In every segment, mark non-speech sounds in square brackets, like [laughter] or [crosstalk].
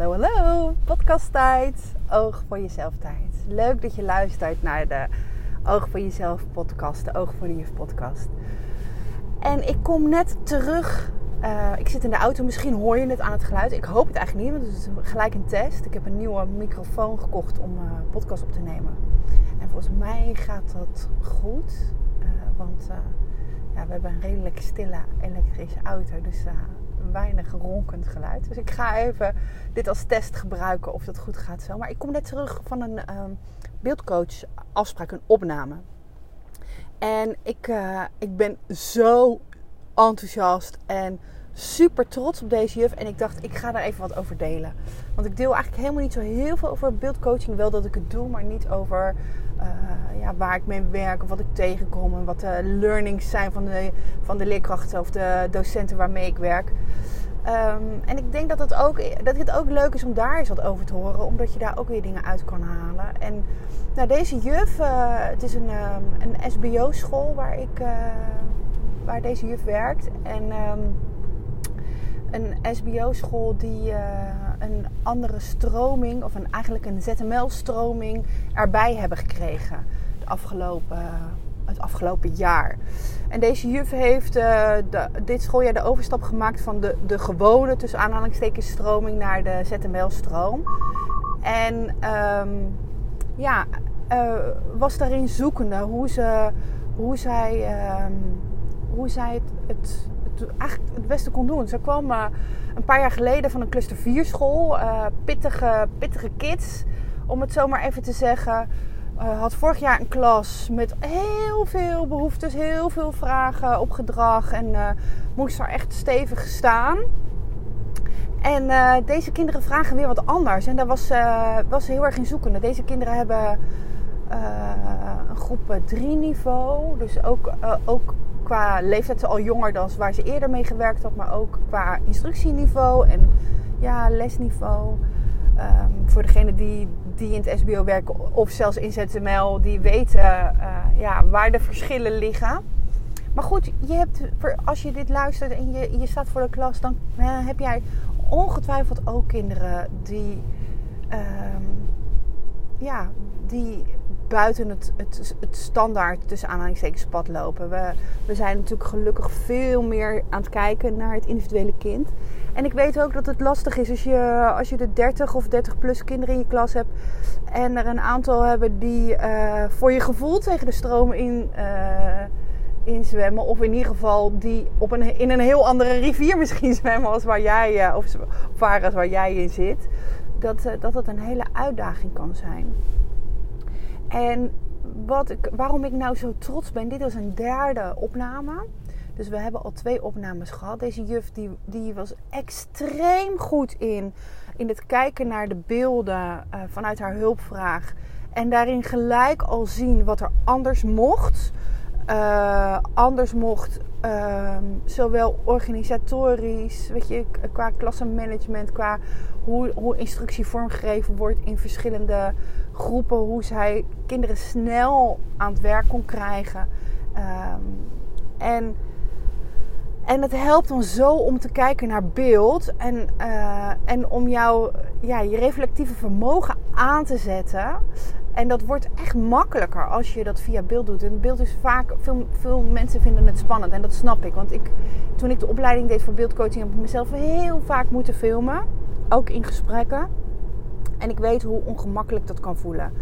Hallo, hallo. Podcasttijd. Oog voor jezelf tijd. Leuk dat je luistert naar de Oog voor jezelf podcast. De Oog voor de Juf podcast. En ik kom net terug. Uh, ik zit in de auto. Misschien hoor je het aan het geluid. Ik hoop het eigenlijk niet, want het is gelijk een test. Ik heb een nieuwe microfoon gekocht om uh, podcast op te nemen. En volgens mij gaat dat goed. Uh, want ja, we hebben een redelijk stille elektrische auto. Dus weinig ronkend geluid. Dus ik ga even dit als test gebruiken of dat goed gaat zo. Maar ik kom net terug van een um, beeldcoach afspraak, een opname. En ik, uh, ik ben zo enthousiast en super trots op deze juf. En ik dacht, ik ga daar even wat over delen. Want ik deel eigenlijk helemaal niet zo heel veel over beeldcoaching. Wel dat ik het doe, maar niet over uh, ja, waar ik mee werk of wat ik tegenkom. En wat de learnings zijn van de, van de leerkrachten of de docenten waarmee ik werk. Um, en ik denk dat het, ook, dat het ook leuk is om daar eens wat over te horen. Omdat je daar ook weer dingen uit kan halen. En nou, deze juf, uh, het is een, um, een SBO-school waar, ik, uh, waar deze juf werkt. En... Um, een SBO-school die uh, een andere stroming, of een, eigenlijk een ZML-stroming, erbij hebben gekregen de afgelopen, het afgelopen jaar. En deze juf heeft de, dit schooljaar de overstap gemaakt van de, de gewone, tussen aanhalingstekens, stroming naar de ZML-stroom. En um, ja, uh, was daarin zoekende hoe, ze, hoe zij, um, hoe zij het, het eigenlijk het beste kon doen. Ze kwam uh, een paar jaar geleden van een cluster 4 school. Uh, pittige, pittige kids, om het zo maar even te zeggen. Uh, had vorig jaar een klas met heel veel behoeftes, heel veel vragen op gedrag. En moest daar echt stevig staan. En deze kinderen vragen weer wat anders. En daar was, was heel erg in zoekende. Deze kinderen hebben een groep 3 niveau. Dus ook, ook qua leeftijd al jonger dan waar ze eerder mee gewerkt had, maar ook qua instructieniveau en ja, lesniveau. Um, voor degenen die, die in het SBO werken of zelfs in ZML, die weten uh, ja, waar de verschillen liggen. Maar goed, je hebt, als je dit luistert en je, je staat voor de klas, dan uh, heb jij ongetwijfeld ook kinderen die, um, ja, die buiten het, het, het standaard tussen aanhalingstekens pad lopen. We, we zijn natuurlijk gelukkig veel meer aan het kijken naar het individuele kind. En ik weet ook dat het lastig is als je, als je de 30 of 30 plus kinderen in je klas hebt. En er een aantal hebben die uh, voor je gevoel tegen de stroom in, uh, in zwemmen. Of in ieder geval die op een, in een heel andere rivier [laughs] misschien zwemmen als waar jij, uh, of varen waar jij in zit. Dat, dat het een hele uitdaging kan zijn. En wat ik, waarom ik nou zo trots ben, dit is een derde opname. Dus we hebben al twee opnames gehad. Deze juf die, die was extreem goed in, in het kijken naar de beelden uh, vanuit haar hulpvraag. En daarin gelijk al zien wat er anders mocht. Uh, anders mocht, uh, zowel organisatorisch, weet je, qua klassenmanagement, qua hoe, hoe instructie vormgegeven wordt in verschillende groepen, hoe zij kinderen snel aan het werk kon krijgen. Um, en, en het helpt ons zo om te kijken naar beeld en, uh, en om jou, ja, je reflectieve vermogen aan te zetten. En dat wordt echt makkelijker als je dat via beeld doet. En beeld is vaak, veel, veel mensen vinden het spannend en dat snap ik. Want ik, toen ik de opleiding deed voor beeldcoaching, heb ik mezelf heel vaak moeten filmen. Ook in gesprekken. En ik weet hoe ongemakkelijk dat kan voelen.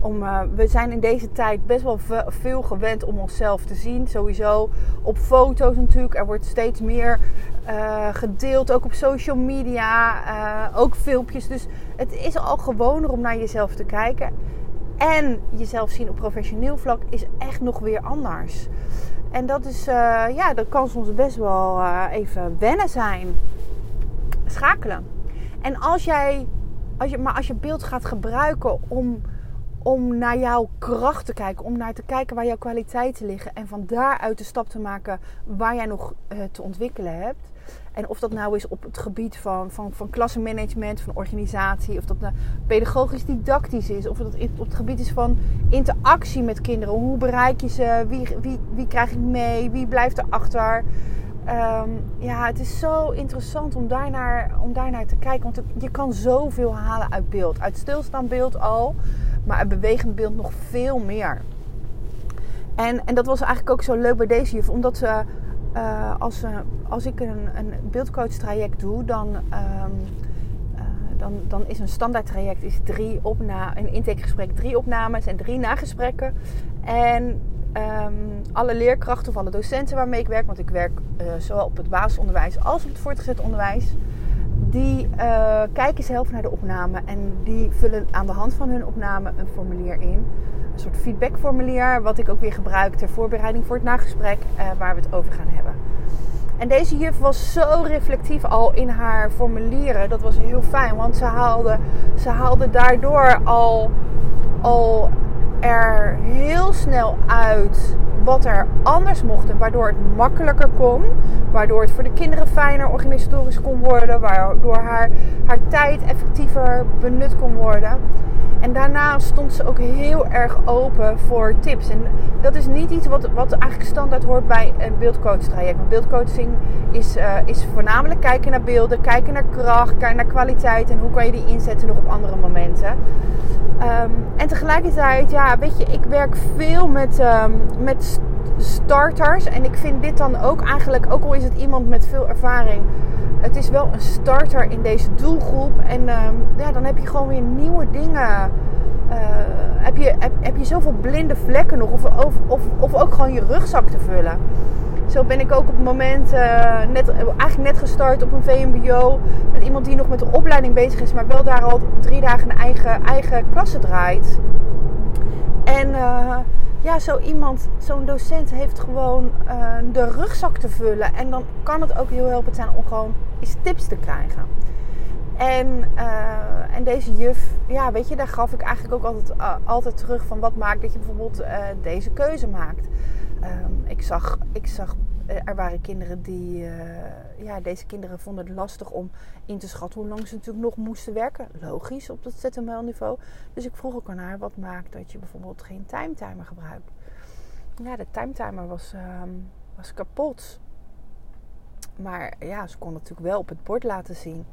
Om, uh, we zijn in deze tijd best wel veel gewend om onszelf te zien. Sowieso op foto's natuurlijk. Er wordt steeds meer uh, gedeeld, ook op social media. Uh, ook filmpjes. Dus het is al gewoner om naar jezelf te kijken. En jezelf zien op professioneel vlak is echt nog weer anders. En dat is, ja, dat kan soms best wel even wennen zijn. Schakelen. En als jij als je, maar als je beeld gaat gebruiken om, om naar jouw kracht te kijken, om naar te kijken waar jouw kwaliteiten liggen en van daaruit de stap te maken waar jij nog uh, te ontwikkelen hebt. En of dat nou is op het gebied van, van, van klassenmanagement, van organisatie, of dat nou pedagogisch didactisch is, of dat op het gebied is van interactie met kinderen. Hoe bereik je ze? Wie, wie, wie krijg ik mee? Wie blijft erachter? ehm, ja, het is zo interessant om daarnaar, om daarnaar te kijken. Want je kan zoveel halen uit beeld. Uit stilstaand beeld al, maar uit bewegend beeld nog veel meer. En, en dat was eigenlijk ook zo leuk bij deze juf, omdat ze, uh, als, uh, als ik een, een beeldcoach traject doe, dan, um, uh, dan, dan is een standaard traject is drie opna een intakegesprek, drie opnames en drie nagesprekken. En um, alle leerkrachten of alle docenten waarmee ik werk, want ik werk zowel op het basisonderwijs als op het voortgezet onderwijs, die kijken zelf naar de opname en die vullen aan de hand van hun opname een formulier in een soort feedbackformulier, wat ik ook weer gebruik ter voorbereiding voor het nagesprek uh, waar we het over gaan hebben. En deze juf was zo reflectief al in haar formulieren. Dat was heel fijn, want ze haalde, ze haalde daardoor al, al er heel snel uit wat er anders mocht. En waardoor het makkelijker kon. Waardoor het voor de kinderen fijner organisatorisch kon worden. Waardoor haar, haar tijd effectiever benut kon worden. En daarna stond ze ook heel erg open voor tips. En dat is niet iets wat, wat eigenlijk standaard hoort bij een beeldcoach traject. Beeldcoaching is, uh, is voornamelijk kijken naar beelden, kijken naar kracht, kijken naar kwaliteit en hoe kan je die inzetten nog op andere momenten. Um, en tegelijkertijd, ja, weet je, ik werk veel met, um, met starters. En ik vind dit dan ook eigenlijk, ook al is het iemand met veel ervaring, het is wel een starter in deze doelgroep. En um, ja, dan heb je gewoon weer nieuwe dingen. Uh, heb, je, heb, heb je zoveel blinde vlekken nog? Of, of, of, of ook gewoon je rugzak te vullen. Zo ben ik ook op het moment uh, net, eigenlijk net gestart op een VMBO. Met iemand die nog met de opleiding bezig is, maar wel daar al drie dagen een eigen, eigen klasse draait. En uh, ja, zo iemand, zo'n docent heeft gewoon uh, de rugzak te vullen. En dan kan het ook heel helpend zijn om gewoon eens tips te krijgen. En, uh, en deze juf, ja, weet je, daar gaf ik eigenlijk ook altijd, uh, altijd terug van wat maakt dat je bijvoorbeeld deze keuze maakt. Um, ik, zag, ik zag, er waren kinderen die, ja, deze kinderen vonden het lastig om in te schatten hoe lang ze natuurlijk nog moesten werken. Logisch op dat ZML-niveau. Dus ik vroeg ook aan haar wat maakt dat je bijvoorbeeld geen timetimer gebruikt. Ja, de timetimer was, um, was kapot. Maar ja, ze kon natuurlijk wel op het bord laten zien.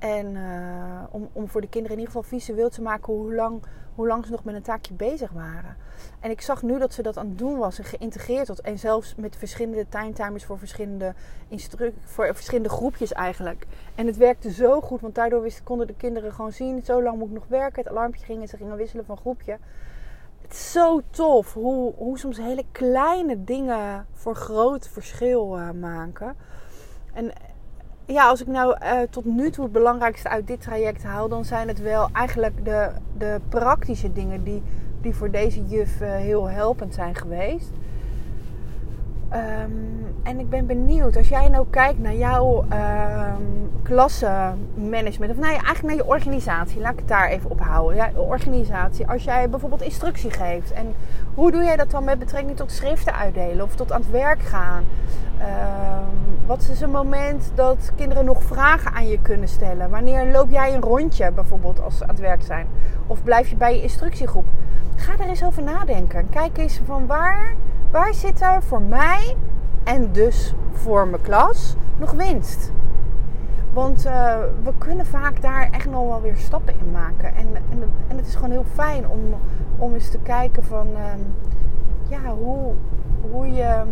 En uh, om, om voor de kinderen in ieder geval visueel te maken hoe lang, hoe lang ze nog met een taakje bezig waren. En ik zag nu dat ze dat aan het doen was en geïntegreerd had. En zelfs met verschillende timetimers voor verschillende, voor verschillende groepjes eigenlijk. En het werkte zo goed, want daardoor konden de kinderen gewoon zien: zo lang moet ik nog werken. Het alarmpje ging en ze gingen wisselen van groepje. Het is zo tof hoe, hoe soms hele kleine dingen voor groot verschil uh, maken. En ja, als ik nou uh, tot nu toe het belangrijkste uit dit traject haal, dan zijn het wel eigenlijk de, de praktische dingen die, die voor deze juf uh, heel helpend zijn geweest. Um, en ik ben benieuwd, als jij nou kijkt naar jouw um, klassenmanagement, of ja, eigenlijk naar je organisatie, laat ik het daar even op houden. Ja, organisatie, als jij bijvoorbeeld instructie geeft, en hoe doe jij dat dan met betrekking tot schriften uitdelen of tot aan het werk gaan? Um, wat is een moment dat kinderen nog vragen aan je kunnen stellen? Wanneer loop jij een rondje bijvoorbeeld als ze aan het werk zijn? Of blijf je bij je instructiegroep? Ga er eens over nadenken. Kijk eens van waar, waar zit er voor mij en dus voor mijn klas nog winst? Want uh, we kunnen vaak daar echt nog wel weer stappen in maken. En, en, en het is gewoon heel fijn om, om eens te kijken van uh, ja, hoe, hoe je.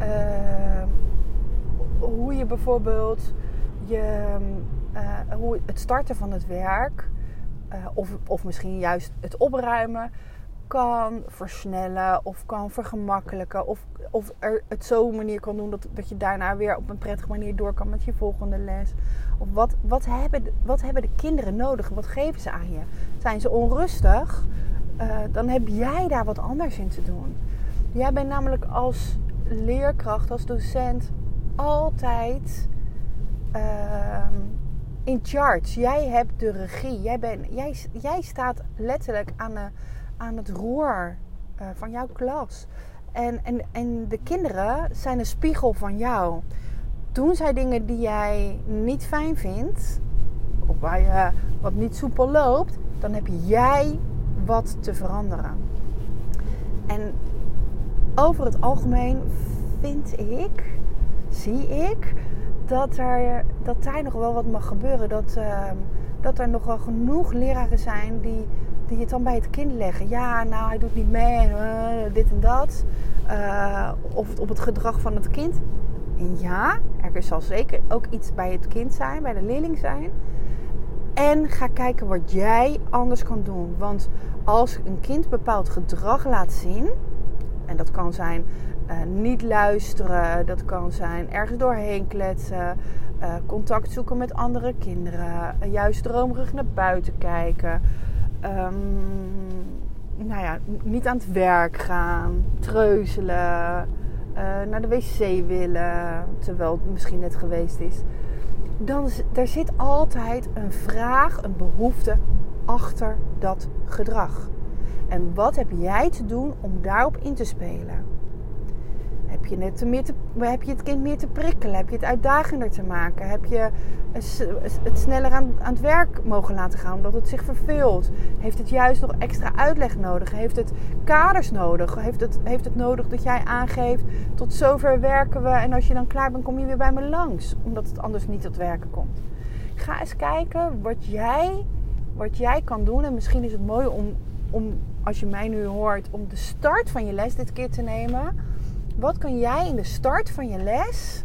Uh, hoe je bijvoorbeeld je, hoe het starten van het werk, of, of misschien juist het opruimen, kan versnellen of kan vergemakkelijken. Of, of er het zo manier kan doen dat, dat je daarna weer op een prettige manier door kan met je volgende les. Of wat, wat, hebben, wat hebben de kinderen nodig? Wat geven ze aan je? Zijn ze onrustig? Dan heb jij daar wat anders in te doen. Jij bent namelijk als leerkracht, als docent, altijd uh, in charge. Jij hebt de regie. Jij, ben, jij, jij staat letterlijk aan de aan het roer uh, van jouw klas. En, en, en de kinderen zijn een spiegel van jou. Doen zij dingen die jij niet fijn vindt, of waar je wat niet soepel loopt, dan heb jij wat te veranderen. En over het algemeen vind ik, zie ik, dat, er, dat daar nog wel wat mag gebeuren. Dat, ehm, dat er nog wel genoeg leraren zijn die, die het dan bij het kind leggen. Ja, nou, hij doet niet mee, uh, dit en dat. Uh, of op het gedrag van het kind. En ja, er zal zeker ook iets bij het kind zijn, bij de leerling zijn. En ga kijken wat jij anders kan doen. Want als een kind bepaald gedrag laat zien, en dat kan zijn uh, niet luisteren, dat kan zijn ergens doorheen kletsen, uh, contact zoeken met andere kinderen, uh, juist dromerig naar buiten kijken, um, nou ja, niet aan het werk gaan, treuzelen, naar de wc willen, terwijl het misschien net geweest is. Dan er zit altijd een vraag, een behoefte achter dat gedrag. En wat heb jij te doen om daarop in te spelen? Heb je, het, meer te, heb je het kind meer te prikkelen? Heb je het uitdagender te maken? Heb je het sneller aan, aan het werk mogen laten gaan omdat het zich verveelt? Heeft het juist nog extra uitleg nodig? Heeft het kaders nodig? Heeft het, heeft het nodig dat jij aangeeft tot zover werken we en als je dan klaar bent kom je weer bij me langs? Omdat het anders niet tot werken komt. Ga eens kijken wat jij, wat jij kan doen. En misschien is het mooi om, om, als je mij nu hoort, om de start van je les dit keer te nemen wat kan jij in de start van je les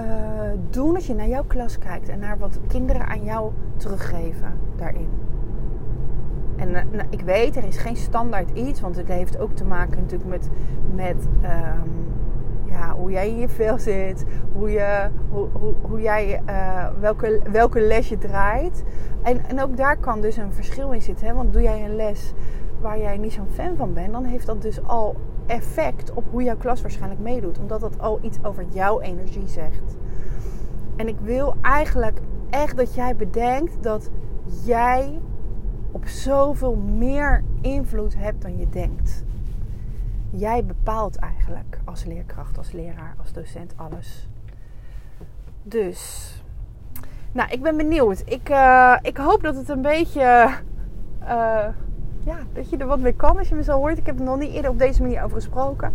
uh, doen als je naar jouw klas kijkt en naar wat kinderen aan jou teruggeven daarin? En uh, nou, ik weet, er is geen standaard iets, want het heeft ook te maken natuurlijk met, met um, ja, hoe jij in je vel zit, hoe, je, hoe, hoe, jij, uh, welke, welke les je draait. En, en ook daar kan dus een verschil in zitten. Hè? Want doe jij een les waar jij niet zo'n fan van bent, dan heeft dat dus al effect op hoe jouw klas waarschijnlijk meedoet. Omdat dat al iets over jouw energie zegt. En ik wil eigenlijk echt dat jij bedenkt dat jij op zoveel meer invloed hebt dan je denkt. Jij bepaalt eigenlijk als leerkracht, als leraar, als docent alles. Dus, nou, ik ben benieuwd. Ik, uh, ik hoop dat het een beetje uh, ja, dat je er wat mee kan als je me zo hoort. Ik heb er nog niet eerder op deze manier over gesproken.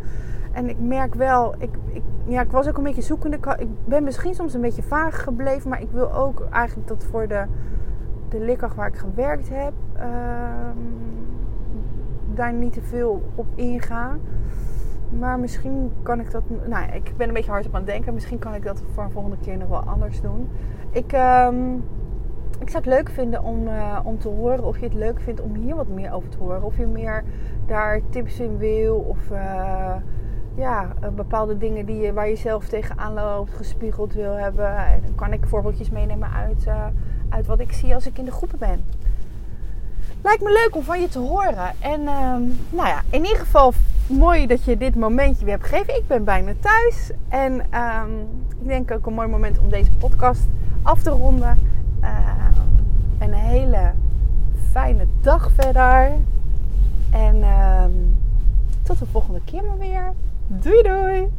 En ik merk wel, ik, ik, ja, ik was ook een beetje zoekende. Ik ben misschien soms een beetje vaag gebleven. Maar ik wil ook eigenlijk dat voor de, de waar ik gewerkt heb, uh, daar niet te veel op ingaan. Maar misschien kan ik dat. Nou, ik ben een beetje hard op aan het denken. Misschien kan ik dat voor een volgende keer nog wel anders doen. Ik. Um, ik zou het leuk vinden om, uh, om te horen of je het leuk vindt om hier wat meer over te horen. Of je meer daar tips in wil. Of uh, ja, uh, bepaalde dingen die je, waar je zelf tegenaan loopt, gespiegeld wil hebben. En dan kan ik voorbeeldjes meenemen uit, uit wat ik zie als ik in de groepen ben. Lijkt me leuk om van je te horen. En ehm, nou ja, in ieder geval mooi dat je dit momentje weer hebt gegeven. Ik ben bijna thuis. En um, ik denk ook een mooi moment om deze podcast af te ronden. Uh, een hele fijne dag verder. En tot de volgende keer maar weer. Doei doei!